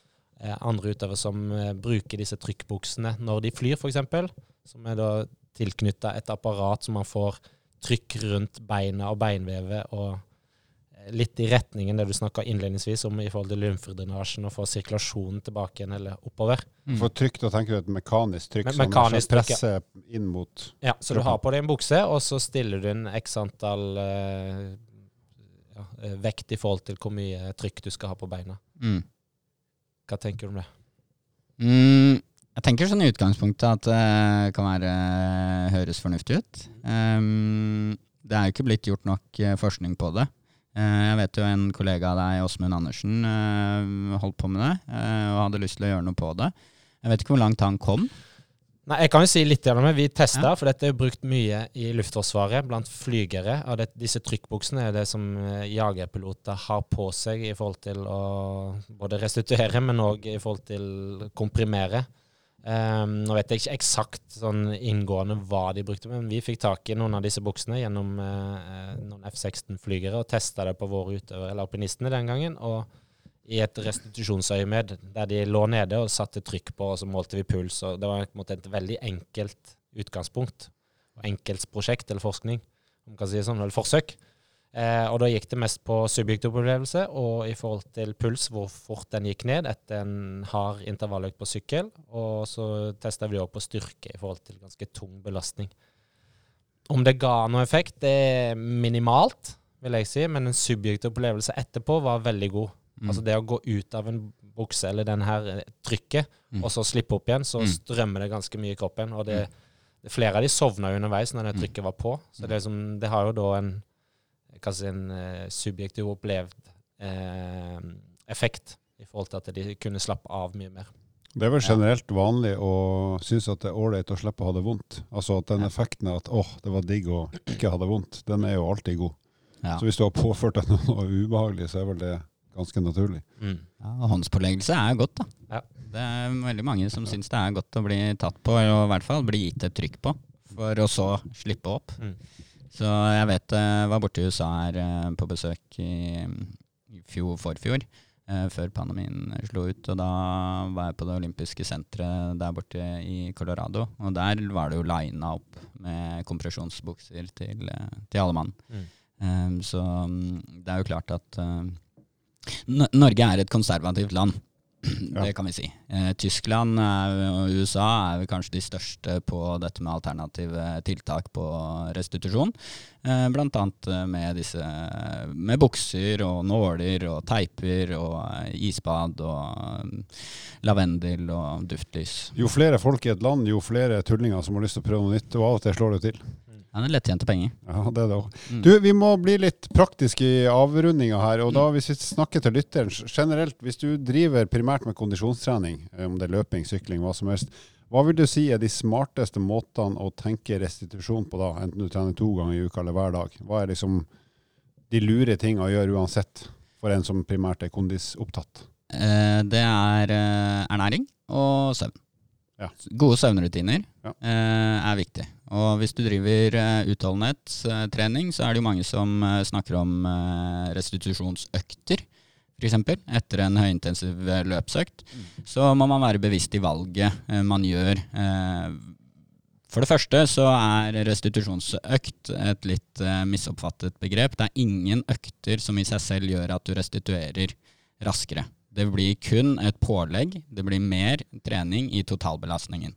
andre utøvere som eh, bruker disse trykkbuksene når de flyr, f.eks., som er da tilknytta et apparat som man får trykk rundt beina og beinvevet og eh, litt i retningen det du snakka innledningsvis om i forhold til lymfedrenasjen og få sirkulasjonen tilbake igjen eller oppover. Mm. For trykk, da tenker du et mekanisk trykk Me- som mekanisk er trykk, presse inn mot Ja, Så du har på deg en bukse, og så stiller du en x antall eh, ja, eh, vekt i forhold til hvor mye trykk du skal ha på beina. Mm. Hva tenker du om det? Mm, jeg tenker sånn i utgangspunktet at det kan være høres fornuftig ut. Um, det er jo ikke blitt gjort nok eh, forskning på det. Eh, jeg vet jo en kollega av deg, Åsmund Andersen, eh, holdt på med det og hadde lyst til å gjøre noe på det. Jeg vet ikke hvor langt han kom. Nei, Jeg kan jo si litt om det. Vi testa, for dette er jo brukt mye i Luftforsvaret blant flygere. Og det, disse trykkbuksene er det som eh, jagerpiloter har på seg i forhold til å både restituere, men òg i forhold til komprimere. Um, nå vet jeg ikke eksakt sånn inngående hva de brukte, men vi fikk tak i noen av disse buksene gjennom uh, noen F-16-flygere og testa det på våre utøvere, eller alpinistene den gangen. og i et restitusjonsøyemed der de lå nede og satte trykk på, og så målte vi puls. og Det var en måte et veldig enkelt utgangspunkt. og Enkelt prosjekt eller forskning, om man kan si det sånn, eller forsøk. Eh, og da gikk det mest på subjektiv opplevelse og i forhold til puls, hvor fort den gikk ned etter en hard intervalløkt på sykkel. Og så testa vi òg på styrke i forhold til ganske tung belastning. Om det ga noe effekt, det er minimalt, vil jeg si, men en subjektiv opplevelse etterpå var veldig god. Mm. Altså det å gå ut av en bukse eller den her eh, trykket, Mm. og så slippe opp igjen, så Mm. strømmer det ganske mye i kroppen. Og det, det flere av de sovna jo underveis når det Mm. trykket var på. Så det, liksom, det har jo da en, si, en eh, subjektiv opplevd eh, effekt i forhold til at de kunne slappe av mye mer. Det er vel generelt vanlig å synes at det er ålreit å slippe å ha det vondt. Altså at den effekten av at åh, det var digg å ikke ha det vondt, den er jo alltid god. Ja. Så hvis du har påført deg noe ubehagelig, så er vel det ganske naturlig. Mm. Ja, og håndspåleggelse er godt, da. Ja. Det er veldig mange som syns det er godt å bli tatt på, og i hvert fall bli gitt et trykk på, for å så slippe opp. Mm. Så jeg vet jeg var borte i USA her eh, på besøk i, i fjor, forfjor, eh, før pandemien slo ut. Og da var jeg på det olympiske senteret der borte i Colorado. Og der var det jo lina opp med kompresjonsbukser til, eh, til alle mann. Mm. Um, så um, det er jo klart at um, N Norge er et konservativt land. Det kan vi si. Eh, Tyskland er, og USA er kanskje de største på dette med alternative tiltak på restitusjon. Eh, blant annet eh, med disse med bukser og nåler og teiper og eh, isbad og lavendel og duftlys. Jo flere folk i et land, jo flere tullinger som har lyst til å prøve noe nytt, og av og til slår det til. Ja, det er lettjente penger. Ja, det er det. Mm. Du, vi må bli litt praktiske i avrundinga her. Og da hvis vi snakker til lytteren generelt, hvis du driver primært med kondisjonstrening, eh, om det er løping, sykling, hva som helst, hva vil du si er de smarteste måtene å tenke restitusjon på da, enten du trener to ganger i uka eller hver dag? Hva er liksom de lure tinga å gjøre uansett, for en som primært er kondisopptatt? Eh, det er eh, ernæring og søvn. Ja. Gode søvnrutiner Ja. eh, er viktig. Og hvis du driver eh, utholdenhetstrening, så er det jo mange som eh, snakker om eh, restitusjonsøkter, f.eks. Etter en høyintensiv løpsøkt. løpsøkt. Så må man være bevisst i valget eh, man gjør. eh, For det første så er restitusjonsøkt et litt misoppfattet begrep. Det er ingen økter som i seg selv gjør at du restituerer raskere. Det blir kun et pålegg. Det blir mer trening i totalbelastningen.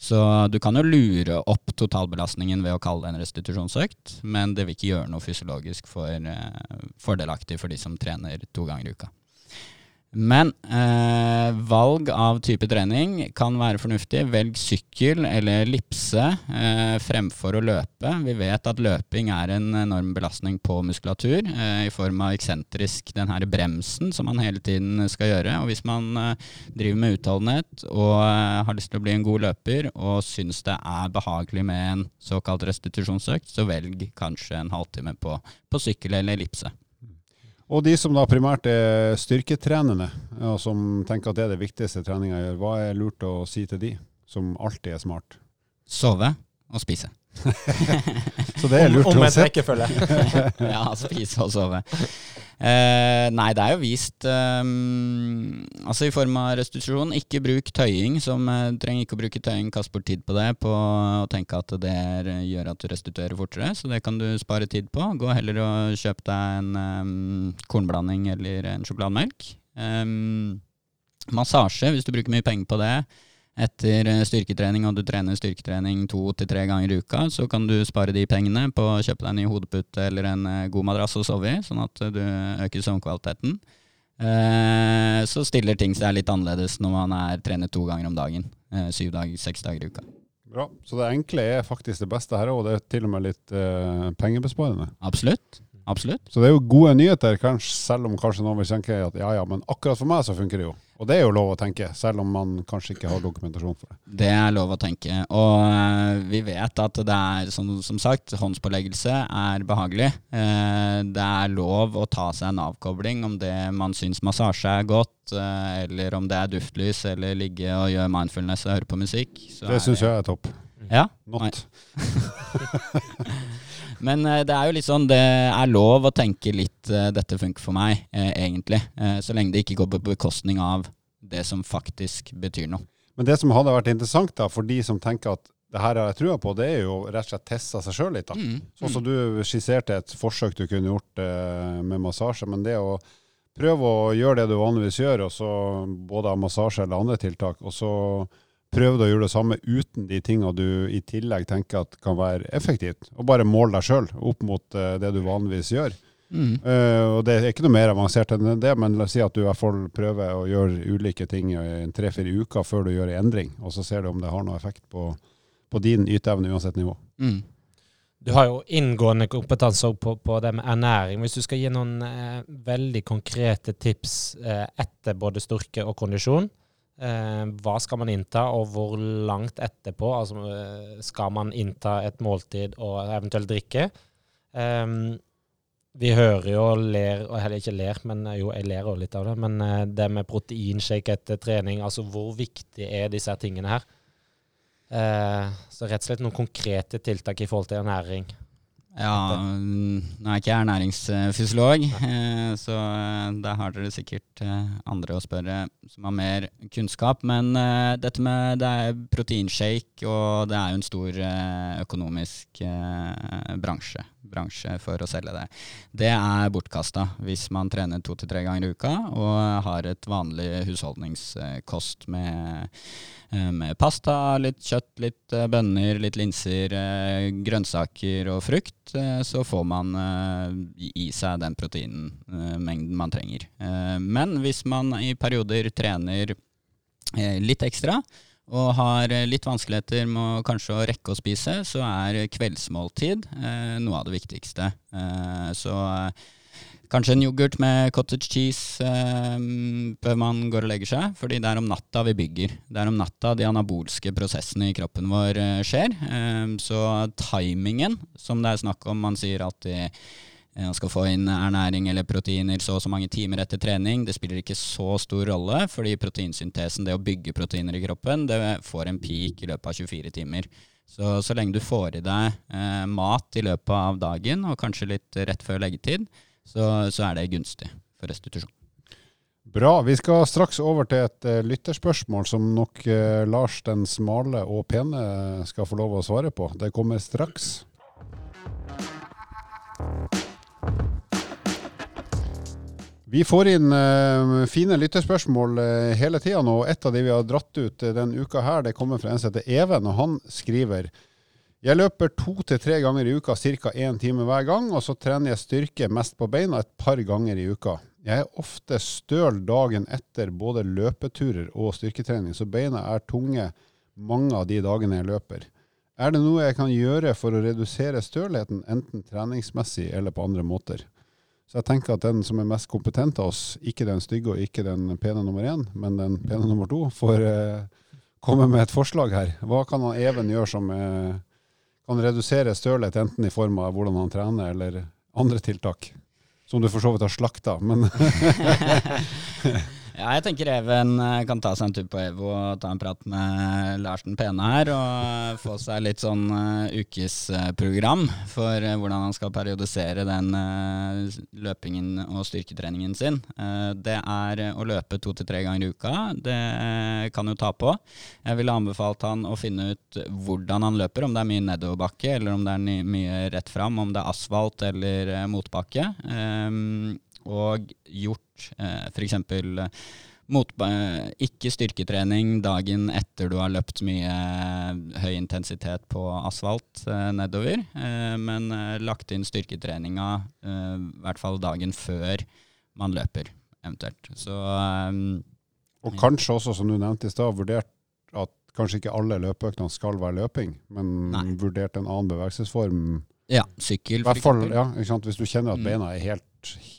Så du kan jo lure opp totalbelastningen ved å kalle det en restitusjonsøkt, men det vil ikke gjøre noe fysiologisk for, uh, fordelaktig for de som trener to ganger i uka. Men eh, valg av type trening kan være fornuftig. Velg sykkel eller ellipse eh, fremfor å løpe. Vi vet at løping er en enorm belastning på muskulatur eh, i form av eksentrisk den her bremsen som man hele tiden skal gjøre. Og hvis man eh, driver med utholdenhet og eh, har lyst til å bli en god løper og syns det er behagelig med en såkalt restitusjonsøkt, så velg kanskje en halvtime på, på sykkel eller ellipse. Og de som da primært er styrketrenende, og som tenker at det er det viktigste treninga gjør, hva er lurt å si til de, som alltid er smart? Sove og spise. Så det er lurt Om, om uansett. rekkefølge. ja, spise og sove. Eh, nei, det er jo vist eh, Altså i form av restitusjon. Ikke bruk tøying. Som eh, trenger ikke å bruke tøying. Kast bort tid på det på å tenke at det er, gjør at du restituerer fortere. Så det kan du spare tid på. Gå heller og kjøp deg en um, kornblanding eller en sjokolademelk. Um, massasje, hvis du bruker mye penger på det etter eh, styrketrening, og du trener styrketrening to til tre ganger i uka, så kan du spare de pengene på å kjøpe deg en ny hodepute eller en eh, god madrass å sove i, sånn at du øker søvnkvaliteten. Eh, så stiller ting seg litt annerledes når man er trener to ganger om dagen. syv dager, seks dager i uka. Bra. Så det enkle er faktisk det beste her, og det er til og med litt uh, pengebesparende. Absolutt. Absolutt. Så det er jo gode nyheter, kanskje, selv om kanskje noen vil tenke at ja ja, men akkurat for meg så funker det jo. Og det er jo lov å tenke, selv om man kanskje ikke har dokumentasjon for det. Det er lov å tenke. Og uh, vi vet at det er, som, som sagt, håndspåleggelse er behagelig. Uh, det er lov å ta seg en avkobling om det man syns massasje er godt, uh, eller om det er duftlys, eller ligge og gjøre mindfulness og høre på musikk. det syns jeg er topp. Ja? Not. Men uh, det er jo litt sånn, det er lov å tenke litt uh, 'dette funker for meg', uh, egentlig. så lenge det ikke går på bekostning av det som faktisk betyr noe. Men det som hadde vært interessant da, for de som tenker at det her har jeg trua på, det er jo rett og slett teste seg sjøl litt. da. Mm, Sånn som du skisserte et forsøk du kunne gjort med massasje. Men det å prøve å gjøre det du vanligvis gjør, og så både av massasje eller andre tiltak, og så prøve å gjøre det samme uten de tingene du i tillegg tenker at kan være effektivt. Og bare måle deg sjøl opp mot uh, det du vanligvis gjør. Mm. Uh, og Det er ikke noe mer avansert enn det, men la oss si at du i hvert fall prøver å gjøre ulike ting i tre-fire uker før du gjør en endring, og så ser du om det har noe effekt på, på din yteevne uansett nivå. Mm. Du har jo inngående kompetanse på, på, det med ernæring. Hvis du skal gi noen eh, veldig konkrete tips eh, etter både styrke og kondisjon, Eh, hva skal man innta, og hvor langt etterpå altså, eh, skal man innta et måltid og eventuelt drikke? Eh, vi hører jo og ler, og heller ikke ler, men eh, jo, jeg ler også litt av det. Men eh, det med proteinshake etter trening, altså hvor viktig er disse tingene her? Eh, så rett og slett noen konkrete tiltak i forhold til ernæring. Ja, nå er ikke jeg ernæringsfysiolog, eh, så eh, der har dere sikkert eh, andre å spørre som har mer kunnskap. Men dette med det er proteinshake, og det er jo en stor økonomisk bransje, bransje for å selge det. Det er bortkasta hvis man trener to til tre ganger i uka og har et vanlig husholdningskost med med pasta, litt kjøtt, litt bønner, litt linser, grønnsaker og frukt. Eh, så får man eh, i seg den proteinmengden man trenger. Eh, men hvis man i perioder trener litt ekstra, og har litt vanskeligheter med kanskje å rekke å spise, så er kveldsmåltid noe av det viktigste. så Kanskje en yoghurt med cottage cheese eh, før man går og legger seg. Fordi det er om natta vi bygger. Det er om natta de anabolske prosessene i kroppen vår eh, skjer. Eh, så timingen, som det er snakk om, man sier alltid eh, man skal få inn ernæring eller proteiner så og så mange timer etter trening. Det spiller ikke så stor rolle, fordi proteinsyntesen, det å bygge proteiner i kroppen, det får en peak i løpet av 24 timer. Så så lenge du får i deg eh, mat i løpet av dagen, og kanskje litt rett før leggetid, så, så er det gunstig for restitusjon. Bra. Vi skal straks over til et uh, lytterspørsmål som nok uh, Lars den smale og pene skal få lov å svare på. Det kommer straks. Vi får inn uh, fine lytterspørsmål uh, hele tida nå. Et av de vi har dratt ut uh, denne uka her, det kommer fra en som heter Even, og han skriver Jeg løper to til tre ganger i uka, ca. én time hver gang, og så trener jeg styrke mest på beina et par ganger i uka. Jeg er ofte støl dagen etter både løpeturer og styrketrening, så beina er tunge mange av de dagene jeg løper. Er det noe jeg kan gjøre for å redusere stølheten, enten treningsmessig eller på andre måter? Så jeg tenker at den som er mest kompetent av oss, ikke den stygge og ikke den pene nummer én, men den pene nummer to, får eh, komme med et forslag her. Hva kan han Even gjøre som eh, kan redusere stølhet, enten i form av hvordan han trener, eller andre tiltak? Som du for så vidt har slakta, men Ja, jeg tenker Even eh, kan ta seg en tur på EVO og ta en prat med Larsen Pene her, og få seg litt sånn uh, ukesprogram for hvordan han skal periodisere den løpingen og styrketreningen sin. det er å løpe to til tre ganger i uka. Det kan jo ta på. Jeg ville anbefalt han å finne ut hvordan han løper, om det er mye nedoverbakke eller om det er mye rett fram, om det er asfalt eller motbakke. Og gjort eh, f.eks. Ikke styrketrening dagen etter du har løpt mye eh, høy intensitet på asfalt eh, nedover, eh, men eh, lagt inn styrketreninga eh, i hvert fall dagen før man løper, eventuelt. Så Og kanskje også, som du nevnte i stad, vurdert at kanskje ikke alle løpeøktene skal være løping, men Nei. vurdert en annen bevegelsesform. Ja, sykkel f.eks. Ja, Hvis du kjenner at mm. beina er helt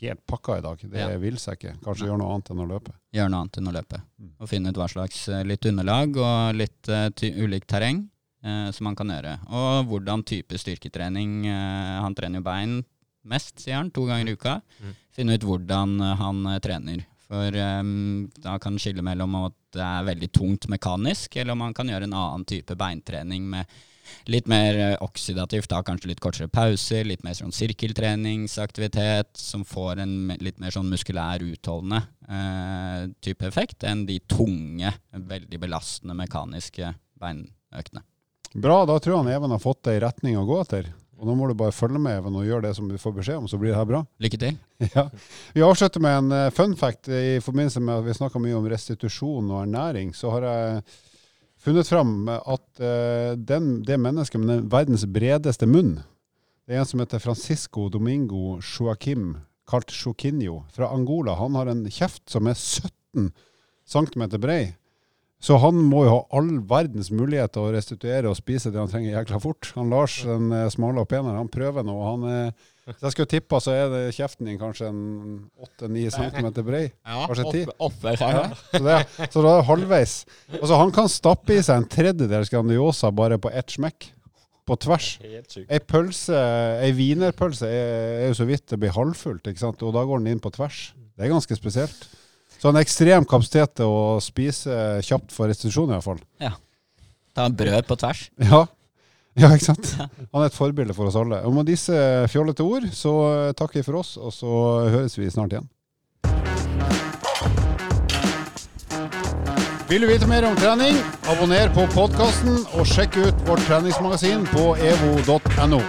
helt pakka i dag. Det ja. vil seg ikke. Kanskje gjøre noe annet enn å løpe. Gjøre noe annet enn å løpe. Mm. Og finne ut hva slags eh, litt underlag og litt uh, ulikt terreng uh, som han kan gjøre. Og hvordan type styrketrening. Uh, han trener jo bein mest, sier han, to ganger i uka. Mm. Finne ut hvordan han trener. For um, da kan skille mellom at det er veldig tungt mekanisk, eller om han kan gjøre en annen type beintrening med litt mer eh, oksidativt, da kanskje litt kortere pauser, litt mer sånn sirkeltreningsaktivitet som får en litt mer sånn muskulær utholdende eh, type effekt enn de tunge, veldig belastende mekaniske beinøktene. Bra, da tror jeg Even har fått det i retning å gå etter. Og nå må du bare følge med Even og gjøre det som du får beskjed om, så blir det her bra. Lykke til. Ja. Vi avslutter med en uh, fun fact i forbindelse med at vi snakka mye om restitusjon og ernæring. Så har jeg funnet fram at uh, den, det mennesket med den verdens bredeste munn, det er en som heter Francisco Domingo Joaquim, kalt Choquinho, fra Angola. Han har en kjeft som er 17 cm brei. Så han må jo ha all verdens mulighet til å restituere og spise det han trenger jækla fort. Han Lars, den eh, smale og pene, han prøver nå. Han er hvis jeg skulle tippa, så er det kjeften din kanskje en 8-9 cm brei. Ja, kanskje 10. Oppe, oppe, ja. Så, det, så da er det halvveis. Altså, han kan stappe i seg en tredjedels Grandiosa bare på ett smekk. På tvers. Ei pølse, ei wienerpølse er, jo så vidt det blir halvfullt, ikke sant? og da går den inn på tvers. Det er ganske spesielt. Så en ekstrem kapasitet til å spise kjapt for restitusjon, i hvert fall. Ja. Ta brød på tvers. Ja. Ja, ikke sant? Han er et forbilde for oss alle. Og med disse fjollete ord så takker vi for oss, og så høres vi snart igjen. Vil du vite mer om trening, abonner på podkasten og sjekk ut vårt treningsmagasin på evo.no.